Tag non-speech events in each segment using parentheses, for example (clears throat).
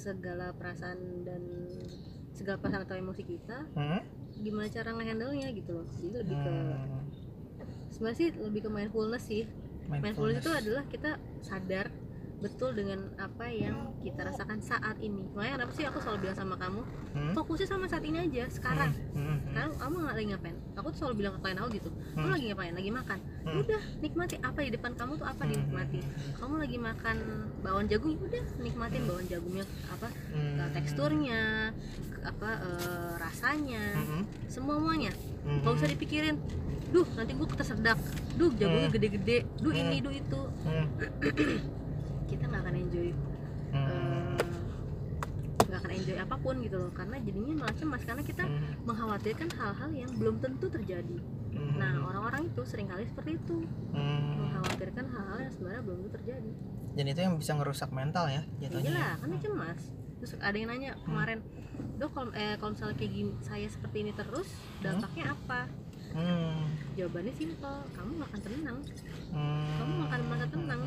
segala perasaan dan segala perasaan atau emosi kita Hmm? gimana cara ngehandle nya gitu loh. Jadi lebih ke Hmm. sebenarnya sih lebih ke mindfulness sih. Mindfulness. Itu adalah kita sadar betul dengan apa yang kita rasakan saat ini. Makanya kenapa sih aku selalu bilang sama kamu Hmm? fokusnya sama saat ini aja sekarang. Hmm, hmm, sekarang kamu nggak lagi ngapain aku tuh selalu bilang ke klien aku gitu kamu Hmm. lagi ngapain? Lagi makan? Hmm. udah nikmati apa di depan kamu tuh apa Hmm. dinikmati? Kamu lagi makan bawang jagung? Udah nikmatin bawang jagungnya apa hmm. eh, teksturnya ke- apa eh, rasanya Hmm, semua muanya hmm, nggak usah dipikirin. Duh nanti gue ketersedak. Duh jagungnya Hmm. gede-gede. Duh Hmm. ini duh itu. Hmm, (clears throat) kita nggak akan enjoy hmm, eh, enjoy apa pun gitu loh. Karena jadinya malah cemas karena kita hmm, mengkhawatirkan hal-hal yang belum tentu terjadi. Hmm, nah orang-orang itu sering kali seperti itu. Hmm. mengkhawatirkan hal-hal yang sebenarnya belum tentu terjadi. Dan itu yang bisa ngerusak mental ya iya jatuhnya. Kan dia cemas. Terus ada yang nanya kemarin dok kalau eh, kalau misalnya kayak gini saya seperti ini terus dampaknya apa? Hmm, jawabannya simpel kamu nggak akan tenang hmm, kamu akan merasa tenang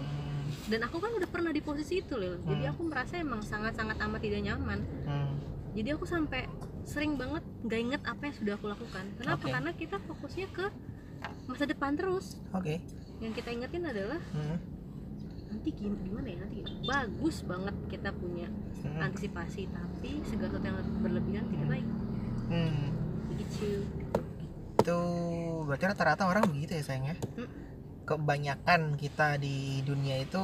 dan aku kan udah pernah di posisi itu loh. Jadi Hmm. aku merasa emang sangat-sangat amat tidak nyaman. Hmm, jadi aku sampai sering banget nggak inget apa yang sudah aku lakukan. Kenapa? Oke. karena kita fokusnya ke masa depan terus. Oke. Yang kita ingetin adalah hmm, nanti gim- gimana ya nanti? Bagus banget kita punya hmm, antisipasi tapi segala sesuatu yang berlebihan tidak baik. Hmm. begitu itu berarti rata-rata orang begitu ya sayang ya? Hmm. Kebanyakan kita di dunia itu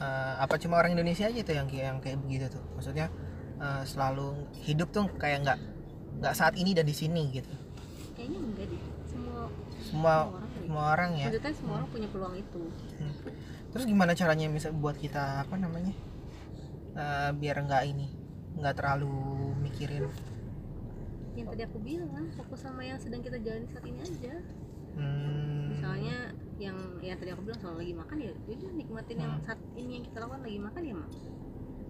eh, apa cuma orang Indonesia aja tuh yang kayak yang kayak begitu tuh. Maksudnya eh, selalu hidup tuh kayak nggak nggak saat ini dan di sini gitu. Kayaknya enggak deh. Semua semua semua orang semua orang ya. Maksudnya semua orang punya peluang itu. Terus gimana caranya bisa buat kita apa namanya eh, biar nggak ini nggak terlalu mikirin? Yang tadi aku bilang fokus sama yang sedang kita jalani saat ini aja. Hmm, misalnya yang yang tadi aku bilang soal lagi makan ya udah nikmatin yang Hmm. saat ini yang kita lakukan lagi makan ya mak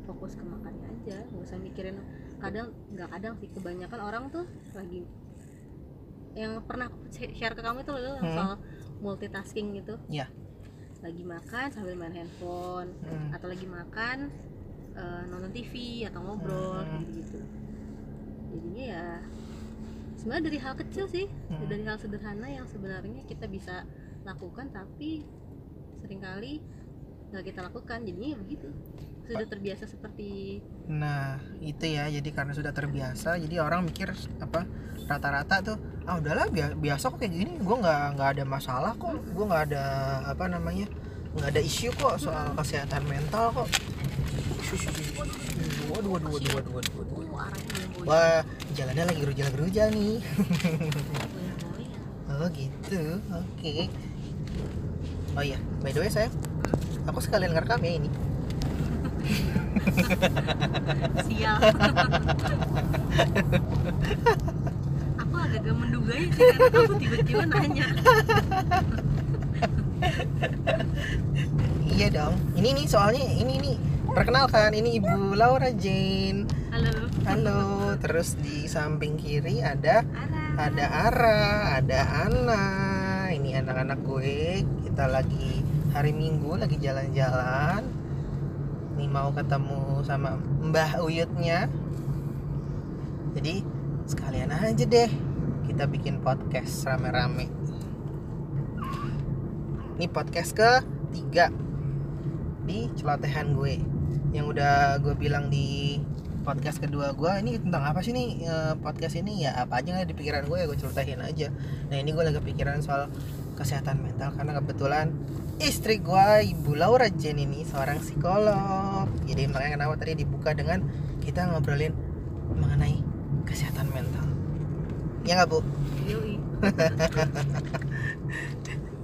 fokus ke makannya aja nggak usah mikirin kadang nggak kadang sih kebanyakan orang tuh lagi yang pernah aku share ke kamu itu loh Hmm. soal multitasking gitu Iya. lagi makan sambil main handphone hmm, atau lagi makan eh, nonton TV atau ngobrol Hmm. gitu jadinya ya sebenarnya dari hal kecil sih Hmm. dari hal sederhana yang sebenarnya kita bisa lakukan tapi sering kali nggak kita lakukan jadinya ya begitu sudah terbiasa seperti Nah, itu ya. Jadi karena sudah terbiasa, jadi orang mikir apa rata-rata tuh, ah udahlah bia- biasa kok kayak gini. Gue nggak nggak ada masalah kok. Gue nggak ada apa namanya, nggak ada isu kok soal kesehatan mental kok. Waduh, waduh, waduh, waduh, waduh, goyang-goyang Wah, jalannya lagi gerujal-gerujal nih. goyang-goyang. (laughs) Oh gitu, oke. Oh iya, by the way saya, aku sekalian ngerekam ya ini. sial aku agak-agak menduga ya sih karena kamu tiba-tiba nanya Iya dong. Ini nih soalnya ini nih perkenalkan ini Ibu Laura Jane. halo Halo. Terus di samping kiri ada Ara ada Ara, ada Ana. Anak-anak gue. Kita lagi hari Minggu lagi jalan-jalan. Nih mau ketemu sama Mbah Uyutnya. Jadi sekalian aja deh kita bikin podcast rame-rame. Ini podcast ke tiga di celotehan gue yang udah gue bilang di podcast kedua gue ini tentang apa sih nih eh, podcast ini ya apa aja nggak di pikiran gue ya gue ceritain aja nah ini gue lagi pikiran soal kesehatan mental karena kebetulan istri gue ibu Laura Jen ini seorang psikolog jadi makanya kenapa tadi dibuka dengan kita ngobrolin mengenai kesehatan mental ya nggak bu. (laughs)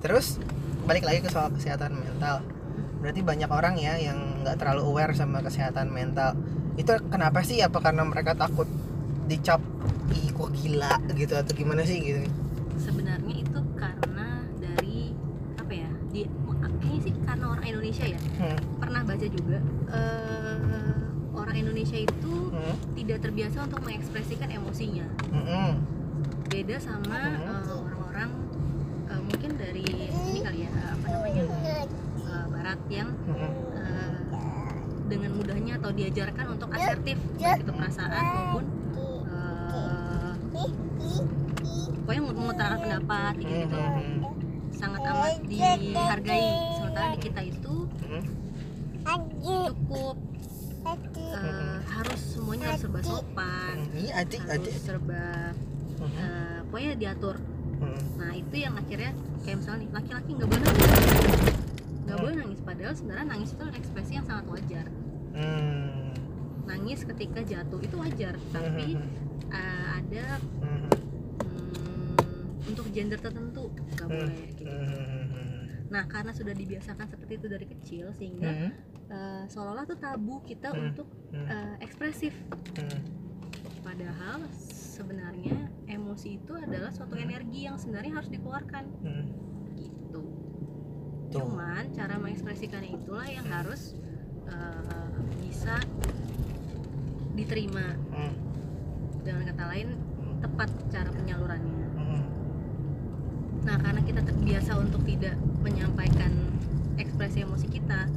Terus balik lagi ke soal kesehatan mental. Berarti banyak orang ya yang nggak terlalu aware sama kesehatan mental. Itu kenapa sih? Apa karena mereka takut dicap ih kok gila gitu atau gimana sih gitu? Orang Indonesia ya Hmm. pernah baca juga eh, orang Indonesia itu Hmm. tidak terbiasa untuk mengekspresikan emosinya Hmm. beda sama Mhm. eh, orang-orang eh, mungkin dari ini kali ya apa namanya eh, barat yang Hmm. eh, dengan mudahnya atau diajarkan untuk asertif baik itu perasaan maupun pokoknya mengutarakan pendapat gitu Mhm. sangat amat dihargai sementara di kita itu Mhm. cukup eh, harus semuanya harus serba sopan adik, harus adik. serba Mhm. eh, pokoknya diatur Mhm. nah itu yang akhirnya kayak misalnya nih laki-laki nggak boleh nangis nggak Hmm. boleh nangis padahal sebenarnya nangis itu ekspresi yang sangat wajar Hmm. nangis ketika jatuh itu wajar tapi Mhm. eh, ada Mhm. hmm, untuk gender tertentu nggak boleh gitu. Nah karena sudah dibiasakan seperti itu dari kecil sehingga Mhm. eh, seolah-olah tuh tabu kita Hmm. untuk eh, ekspresif Mhm. padahal sebenarnya emosi itu adalah suatu energi yang sebenarnya harus dikeluarkan Mhm. gitu Tuh. cuman cara mengekspresikannya itulah yang harus eh, bisa diterima Mhm. dengan kata lain tepat cara penyalurannya. Nah karena kita terbiasa untuk tidak menyampaikan ekspresi emosi kita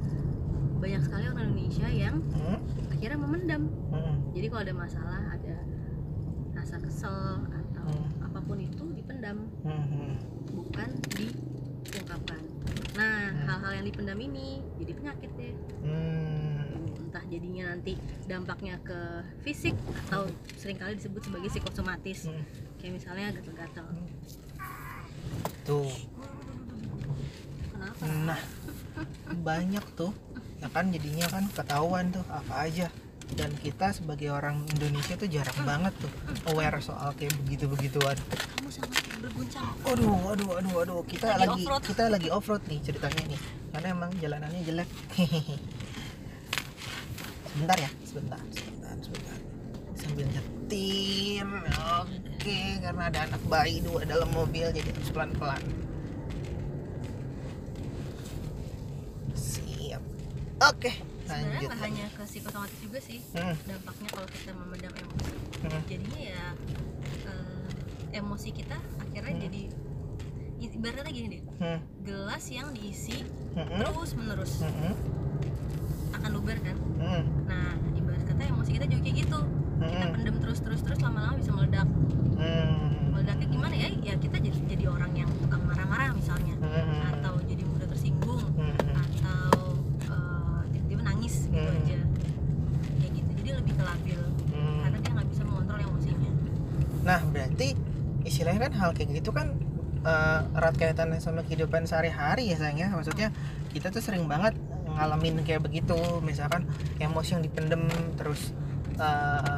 banyak sekali orang Indonesia yang Mhm. akhirnya memendam Mhm. jadi kalau ada masalah ada rasa kesel atau Hmm. apa pun itu dipendam Mhm. bukan diungkapkan nah Hmm. hal-hal yang dipendam ini jadi penyakit deh Hmm. entah jadinya nanti dampaknya ke fisik atau sering kali disebut sebagai psikosomatis Hmm. kayak misalnya gatal-gatal Tuh. kenapa Nah, banyak tuh. Ya kan jadinya kan ketahuan tuh apa aja. Dan kita sebagai orang Indonesia tuh jarang banget tuh aware soal kayak begitu-begituan. kamu sangat berguncang Aduh, aduh, aduh, aduh. Kita Lagi lagi, off-road. kita lagi off road nih ceritanya nih. Karena emang jalanannya jelek. (laughs) sebentar ya, sebentar, sebentar, sebentar. Sambil nyetir. Oke, karena ada anak bayi dua dalam mobil jadi harus pelan-pelan. Siap. Oke, sebenarnya nggak hanya ke psikosomatis juga sih Hmm, dampaknya kalau kita memendam emosi. Hmm, jadinya ya eh, emosi kita akhirnya Hmm. jadi ibaratnya gini deh hmm, gelas yang diisi hmm, terus menerus hmm, akan luber kan? Hmm, nah ibarat kata emosi kita juga kayak gitu. Kita hmm, pendem terus terus terus lama-lama bisa meledak ya kita jadi jadi orang yang tukang marah-marah misalnya hmm, atau jadi mudah tersinggung hmm, atau eh, tiba-tiba nangis gitu Hmm. aja kayak gitu jadi lebih ke labil hmm. karena dia nggak bisa mengontrol emosinya Nah, berarti istilahnya kan hal kayak gitu kan eh, erat kaitannya sama kehidupan sehari-hari ya sayang ya. Maksudnya kita tuh sering banget ngalamin kayak begitu. Misalkan emosi yang dipendem terus eh,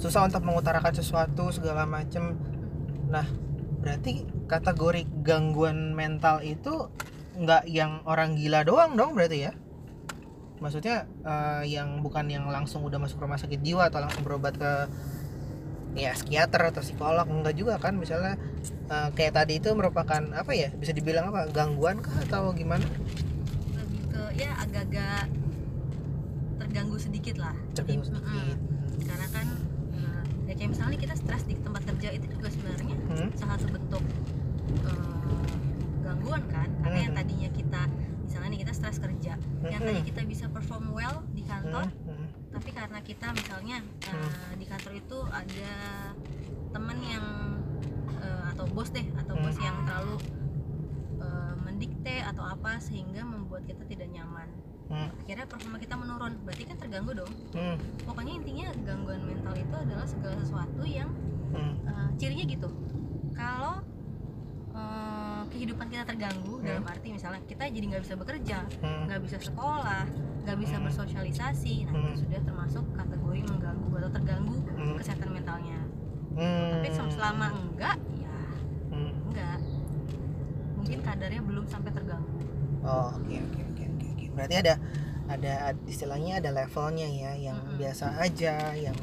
susah untuk mengutarakan sesuatu segala macem. Nah, berarti kategori gangguan mental itu nggak yang orang gila doang dong berarti ya? Maksudnya eh, yang bukan yang langsung udah masuk rumah sakit jiwa atau langsung berobat ke ya psikiater atau psikolog enggak juga kan misalnya eh, kayak tadi itu merupakan apa ya bisa dibilang apa gangguan kah atau gimana lebih ke ya agak-agak terganggu sedikit lah terganggu Jadi, sedikit mm-mm. karena kan eh, ya kayak misalnya kita stres di tempat kerja itu juga sebenarnya Hmm, salah satu bentuk eh, gangguan kan? Karena yang Hmm. tadinya kita misalnya nih kita stres kerja yang Hmm. tadi kita bisa perform well di kantor hmm, hmm, tapi karena kita misalnya Hmm. di kantor itu ada teman yang eh, atau bos deh atau Hmm. bos yang terlalu eh, mendikte atau apa sehingga membuat kita tidak nyaman. Hmm, akhirnya performa kita menurun. Berarti kan terganggu dong. Hmm, pokoknya intinya gangguan mental itu adalah segala sesuatu yang hmm, eh, cirinya gitu kalau eh, kehidupan kita terganggu Hmm. dalam arti misalnya kita jadi nggak bisa bekerja hmm, nggak bisa sekolah nggak bisa Hmm. bersosialisasi nah Hmm. itu sudah termasuk kategori mengganggu atau terganggu hmm, kesehatan mentalnya hmm, tapi sel- selama enggak ya hmm. enggak mungkin kadarnya belum sampai terganggu oh oke oke oke oke oke berarti ada ada ad- istilahnya ada levelnya ya yang Mm-mm. biasa aja yang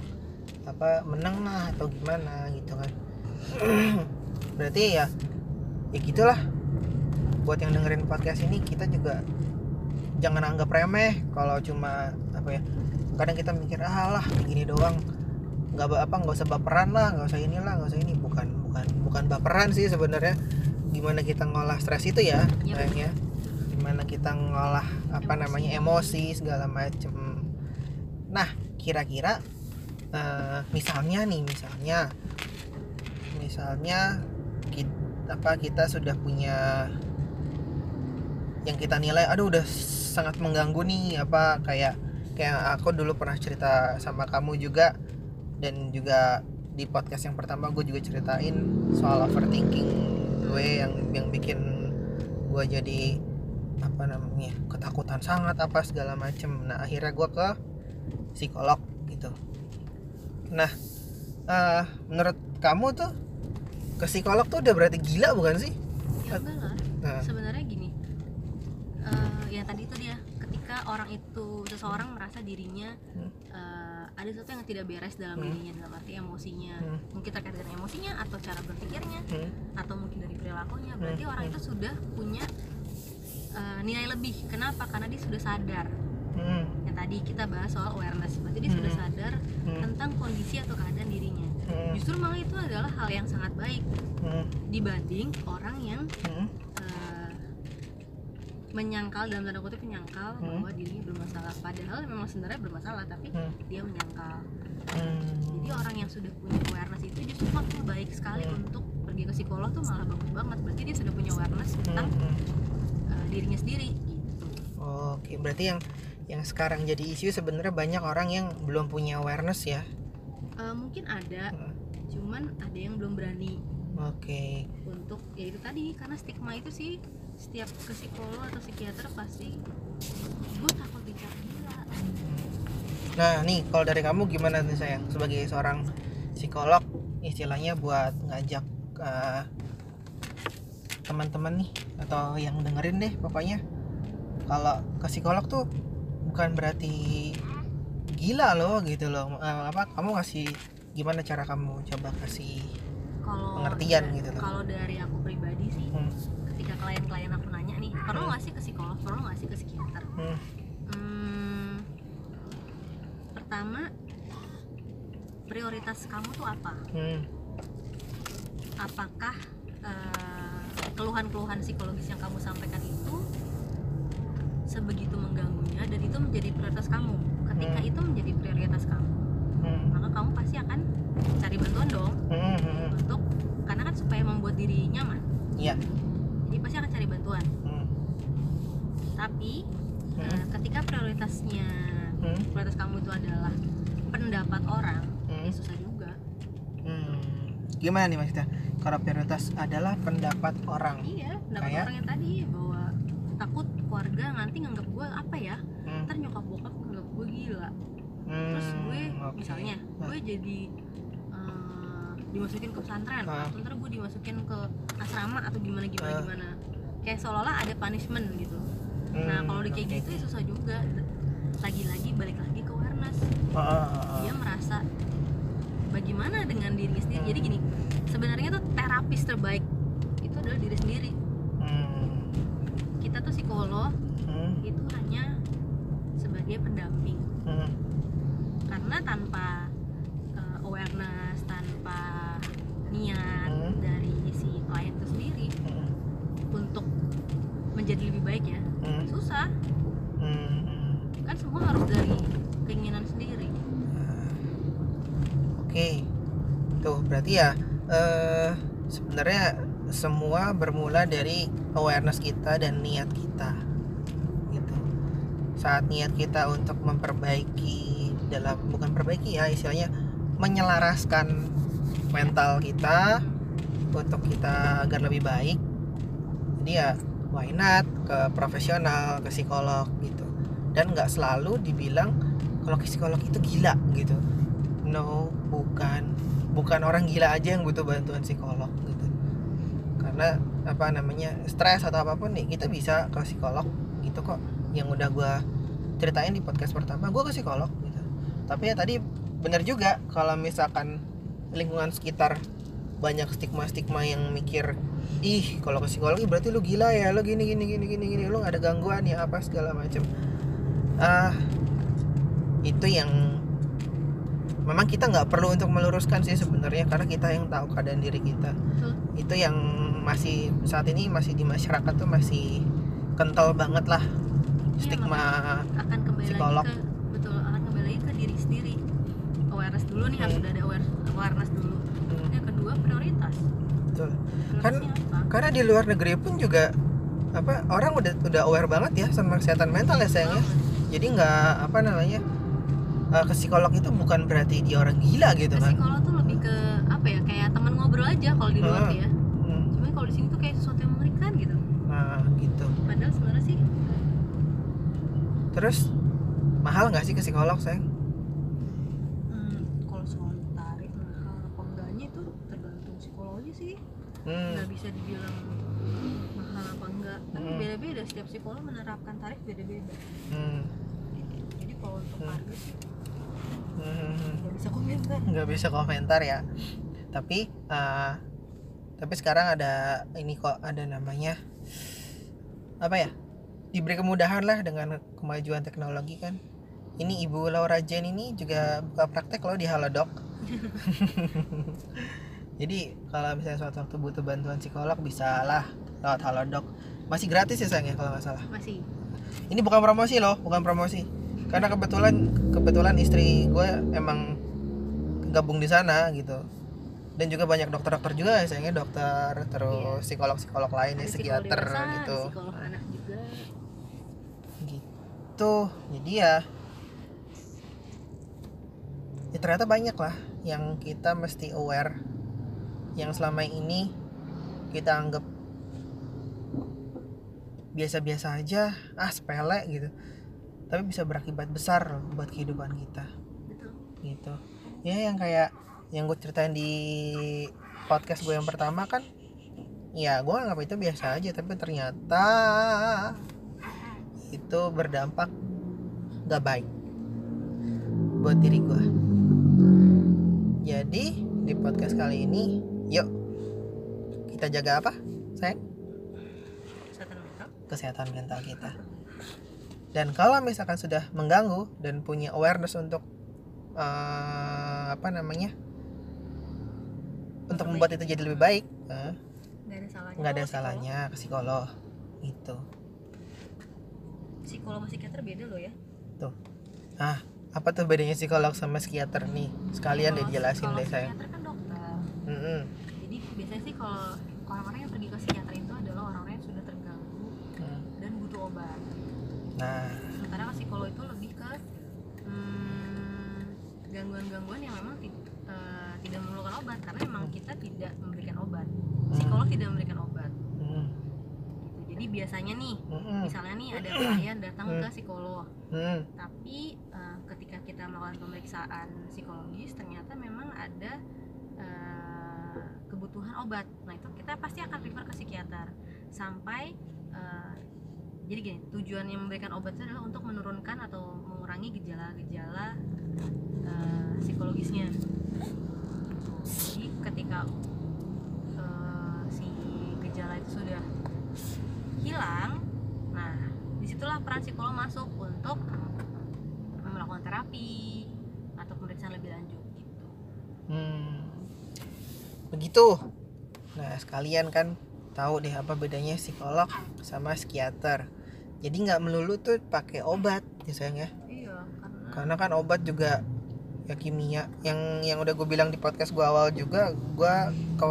apa menengah atau gimana gitu kan (clears throat) berarti ya ya gitulah. Buat yang dengerin podcast ini kita juga jangan anggap remeh kalau cuma apa ya kadang kita mikir ah lah begini doang. Nggak apa nggak usah baperan lah nggak usah inilah nggak usah ini. Bukan bukan bukan baperan sih sebenarnya. Gimana kita ngolah stres itu ya Iya, sayang ya gimana kita ngolah apa namanya emosi segala macem. Nah kira-kira eh, misalnya nih misalnya misalnya kita, apa kita sudah punya yang kita nilai aduh udah sangat mengganggu nih apa kayak kayak aku dulu pernah cerita sama kamu juga dan juga di podcast yang pertama gue juga ceritain soal overthinking gue yang yang bikin gue jadi apa namanya ketakutan sangat apa segala macem. Nah akhirnya gue ke psikolog gitu. Nah eh, menurut kamu tuh ke psikolog tuh udah berarti gila bukan sih? Ya enggak lah. Nah, sebenarnya gini eh yang tadi itu dia ketika orang itu seseorang merasa dirinya Hmm. eh, ada sesuatu yang tidak beres dalam Hmm. dirinya dalam arti emosinya. Hmm. mungkin terkait dengan emosinya atau cara berpikirnya hmm, atau mungkin dari perilakunya berarti Hmm. orang itu sudah punya eh, nilai lebih. Kenapa? Karena dia sudah sadar. Hmm, yang tadi kita bahas soal awareness. Berarti dia sudah Hmm. sadar hmm, tentang kondisi atau keadaan dirinya hmm, justru malah itu adalah hal yang sangat baik hmm, dibanding orang yang hmm, eh, menyangkal dalam tanda kutip menyangkal Hmm. bahwa dirinya bermasalah padahal memang sebenarnya bermasalah tapi hmm, dia menyangkal hmm. jadi orang yang sudah punya awareness itu justru makin baik sekali Hmm. untuk pergi ke psikolog tuh malah bagus banget berarti dia sudah punya awareness Hmm, tentang hmm. eh, dirinya sendiri gitu Oke, berarti yang yang sekarang jadi isu sebenarnya banyak orang yang belum punya awareness ya. Eh, mungkin ada Hmm. cuman ada yang belum berani. Oke. untuk ya itu tadi karena stigma itu sih setiap ke psikolog atau psikiater pasti gue takut dicap gila. Nah, nih kalau dari kamu gimana nih sayang? Sebagai seorang psikolog istilahnya buat ngajak eh, teman-teman nih atau yang dengerin deh pokoknya. Kalau ke psikolog tuh bukan berarti gila loh gitu loh. Eh, apa kamu ngasih gimana cara kamu coba kasih kalau Pengertian gitu loh. kalau dari aku pribadi sih hmm, ketika klien-klien aku nanya nih perlu Hmm. nggak sih ke psikolog? Perlu nggak sih ke psikiater? Hmm, Hmm, pertama prioritas kamu tuh apa? Hmm, apakah eh, keluhan-keluhan psikologis yang kamu sampaikan itu sebegitu mengganggunya dan itu menjadi prioritas kamu ketika Hmm. itu menjadi prioritas kamu hmm, maka kamu pasti akan cari bantuan dong hmm, hmm, untuk karena kan supaya membuat diri nyaman Iya. jadi pasti akan cari bantuan hmm, tapi hmm, eh, ketika prioritasnya hmm, prioritas kamu itu adalah pendapat orang hmm. ya susah juga Hmm, gimana nih maksudnya? Kalau prioritas adalah pendapat orang. iya pendapat Kayak? orang yang tadi bahwa takut keluarga nanti nganggap gue apa ya Hmm, ntar nyokap bokap nganggap gue gila hmm, terus gue oke. misalnya Nah, gue jadi eh, dimasukin ke pesantren Ah. atau ntar gue dimasukin ke asrama atau gimana gimana Ah. gimana kayak seolah-olah ada punishment gitu hmm, nah kalau udah kayak oke. gitu ya susah juga lagi-lagi balik lagi ke awareness oh, oh. dia merasa bagaimana dengan diri sendiri Hmm. jadi gini sebenarnya tuh terapis terbaik itu adalah diri sendiri Hmm, psikolog hmm, itu hanya sebagai pendamping. Hmm, karena tanpa uh, awareness tanpa niat Hmm. dari si klien itu sendiri hmm, untuk menjadi lebih baik ya hmm, susah. Hmm, hmm. kan semua harus dari keinginan sendiri. Oke, tuh berarti ya eh, sebenarnya semua bermula dari awareness kita dan niat kita, gitu. Saat niat kita untuk memperbaiki dalam bukan perbaiki ya istilahnya menyelaraskan mental kita untuk kita agar lebih baik, jadi ya why not? Ke profesional, ke psikolog gitu. Dan nggak selalu dibilang kalau ke psikolog itu gila gitu. No bukan. Bukan orang gila aja yang butuh bantuan psikolog gitu. Karena apa namanya stres atau apa pun nih kita bisa ke psikolog gitu kok. Yang udah gua ceritain di podcast pertama gua ke psikolog gitu. Tapi ya tadi bener juga kalau misalkan lingkungan sekitar banyak stigma-stigma yang mikir ih kalau ke psikologi berarti lu gila ya lu gini gini gini gini gini lu nggak ada gangguan ya apa segala macem. Ah itu yang memang kita nggak perlu untuk meluruskan sih sebenarnya karena kita yang tahu keadaan diri kita. Betul. itu yang masih saat ini masih di masyarakat tuh masih kental banget lah Iya, stigma akan kembali Psikolog. lagi ke betul akan kembali lagi ke diri sendiri. Awareness dulu nih harus Hmm. udah ada aware, awareness dulu. Hmm, yang kedua prioritas. Betul. apa? karena di luar negeri pun juga apa orang udah udah aware banget ya sama kesehatan mental ya sayang ya. Jadi nggak apa namanya eh, ke psikolog itu bukan berarti dia orang gila gitu Ke kan. psikolog tuh lebih ke apa ya kayak teman ngobrol aja kalau di luar Hmm. ya Hmm, cuma kalau di sini tuh kayak sesuatu yang mengerikan gitu nah gitu padahal sebenarnya sih terus mahal nggak sih ke psikolog sayang hmm, kalau soal tarif mahal apa enggaknya itu tergantung psikologi sih. Hmm, nggak bisa dibilang mahal apa enggak. Kan Hmm. beda-beda setiap psikolog menerapkan tarif beda-beda. Hmm, jadi kalau untuk Hmm. harga sih hmm. nggak bisa komentar. Nggak bisa komentar ya. Tapi eh, tapi sekarang ada ini kok ada namanya apa ya diberi kemudahan lah dengan kemajuan teknologi kan. Ini ibu Laura Jen ini juga buka praktek loh di Halodoc. (laughs) Jadi kalau misalnya suatu waktu butuh bantuan psikolog bisa lah lewat Halodoc. Masih gratis ya sayang ya kalau nggak salah? Masih. Ini bukan promosi loh bukan promosi. Karena kebetulan kebetulan istri gue emang gabung di sana gitu. Dan juga banyak dokter-dokter juga ya sayangnya dokter terus psikolog-psikolog lain ya psikiater gitu. ada psikolog anak juga gitu. Jadi ya ya ternyata banyak lah yang kita mesti aware. Yang selama ini kita anggap biasa-biasa aja ah sepele gitu. Tapi bisa berakibat besar loh buat kehidupan kita. Gitu. Ya yang kayak yang gue ceritain di podcast gue yang pertama kan ya gue anggap itu biasa aja tapi ternyata itu berdampak gak baik buat diri gue jadi di podcast kali ini yuk kita jaga apa sayang? Kesehatan mental. Kesehatan mental kita. Dan kalau misalkan sudah mengganggu dan punya awareness untuk eh, apa namanya untuk membuat itu jadi lebih baik eh, nggak ada salahnya. nggak ada salahnya ke psikolog. Itu psikolog sama psikiater beda loh ya. Ah apa tuh bedanya psikolog sama psikiater? Nih sekalian deh jelasin deh saya psikiater kan dokter. Mm-mm. jadi biasanya sih kalau orang-orang yang pergi ke psikiater itu adalah orang-orang yang sudah terganggu Hmm. dan butuh obat. Nah. Sementara ke psikolog itu lebih ke hmm, gangguan-gangguan yang memang eh, tidak memerlukan obat. Karena memang kita tidak memberikan obat. Psikolog tidak memberikan obat. Mm. Jadi biasanya nih Mm-mm. misalnya nih ada klien datang ke Hmm. psikolog Mm. tapi eh, ketika kita melakukan pemeriksaan psikologis ternyata memang ada eh, kebutuhan obat nah itu kita pasti akan prefer ke psikiater sampai eh, jadi gini tujuannya memberikan obat itu adalah untuk menurunkan atau mengurangi gejala-gejala eh, psikologisnya jadi ketika eh, si gejala itu sudah hilang nah di situlah peran psikolog masuk untuk melakukan terapi atau pemeriksaan lebih lanjut gitu Hmm. Begitu. Nah, sekalian kan tahu deh apa bedanya psikolog sama psikiater. Jadi nggak melulu tuh pakai obat ya sayang ya. iya karena Karena kan obat juga ya kimia. Yang yang udah gue bilang di podcast gue awal juga, gue ke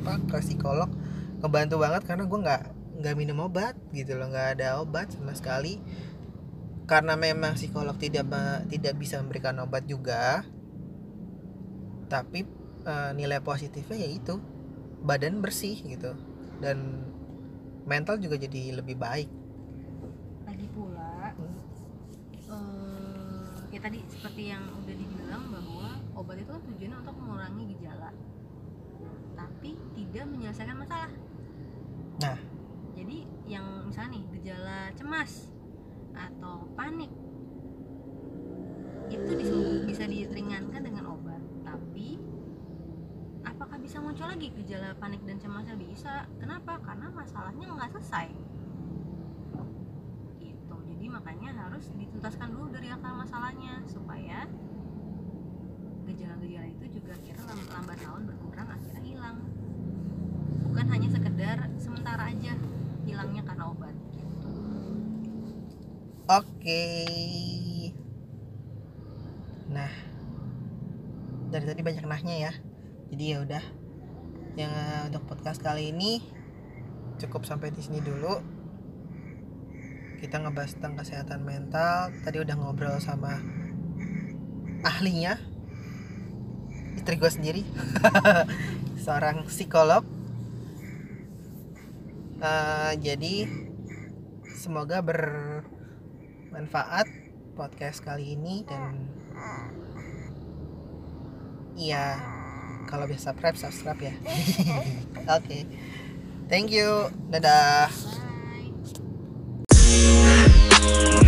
apa ke psikolog ngebantu banget karena gue nggak nggak minum obat gitu loh, nggak ada obat sama sekali. Karena memang psikolog tidak tidak bisa memberikan obat juga, tapi eh, nilai positifnya yaitu badan bersih gitu dan mental juga jadi lebih baik lagi pula eh ya tadi seperti yang udah dibilang bahwa obat itu kan tujuannya untuk mengurangi gejala tapi tidak menyelesaikan masalah Nah. Jadi yang misalnya nih gejala cemas atau panik itu bisa diringankan dengan obat. Tapi apakah bisa muncul lagi gejala panik dan cemasnya? Bisa. Kenapa? Karena masalahnya nggak selesai. Gitu. Jadi makanya harus dituntaskan dulu dari akar masalahnya supaya gejala-gejala itu juga kira lambat laun berkurang akhirnya hilang. Bukan hanya sekedar sementara aja hilangnya karena obat gitu Oke. Nah, dari tadi banyak nahnya ya. Jadi ya udah. Yang eh, untuk podcast kali ini cukup sampai di sini dulu. Kita ngebahas tentang kesehatan mental. Tadi udah ngobrol sama ahlinya. Istri gue sendiri. (laughs) Seorang psikolog. Eh, jadi semoga bermanfaat podcast kali ini dan iya kalau bisa subscribe subscribe ya. (laughs) Oke. Thank you. Dadah. Bye.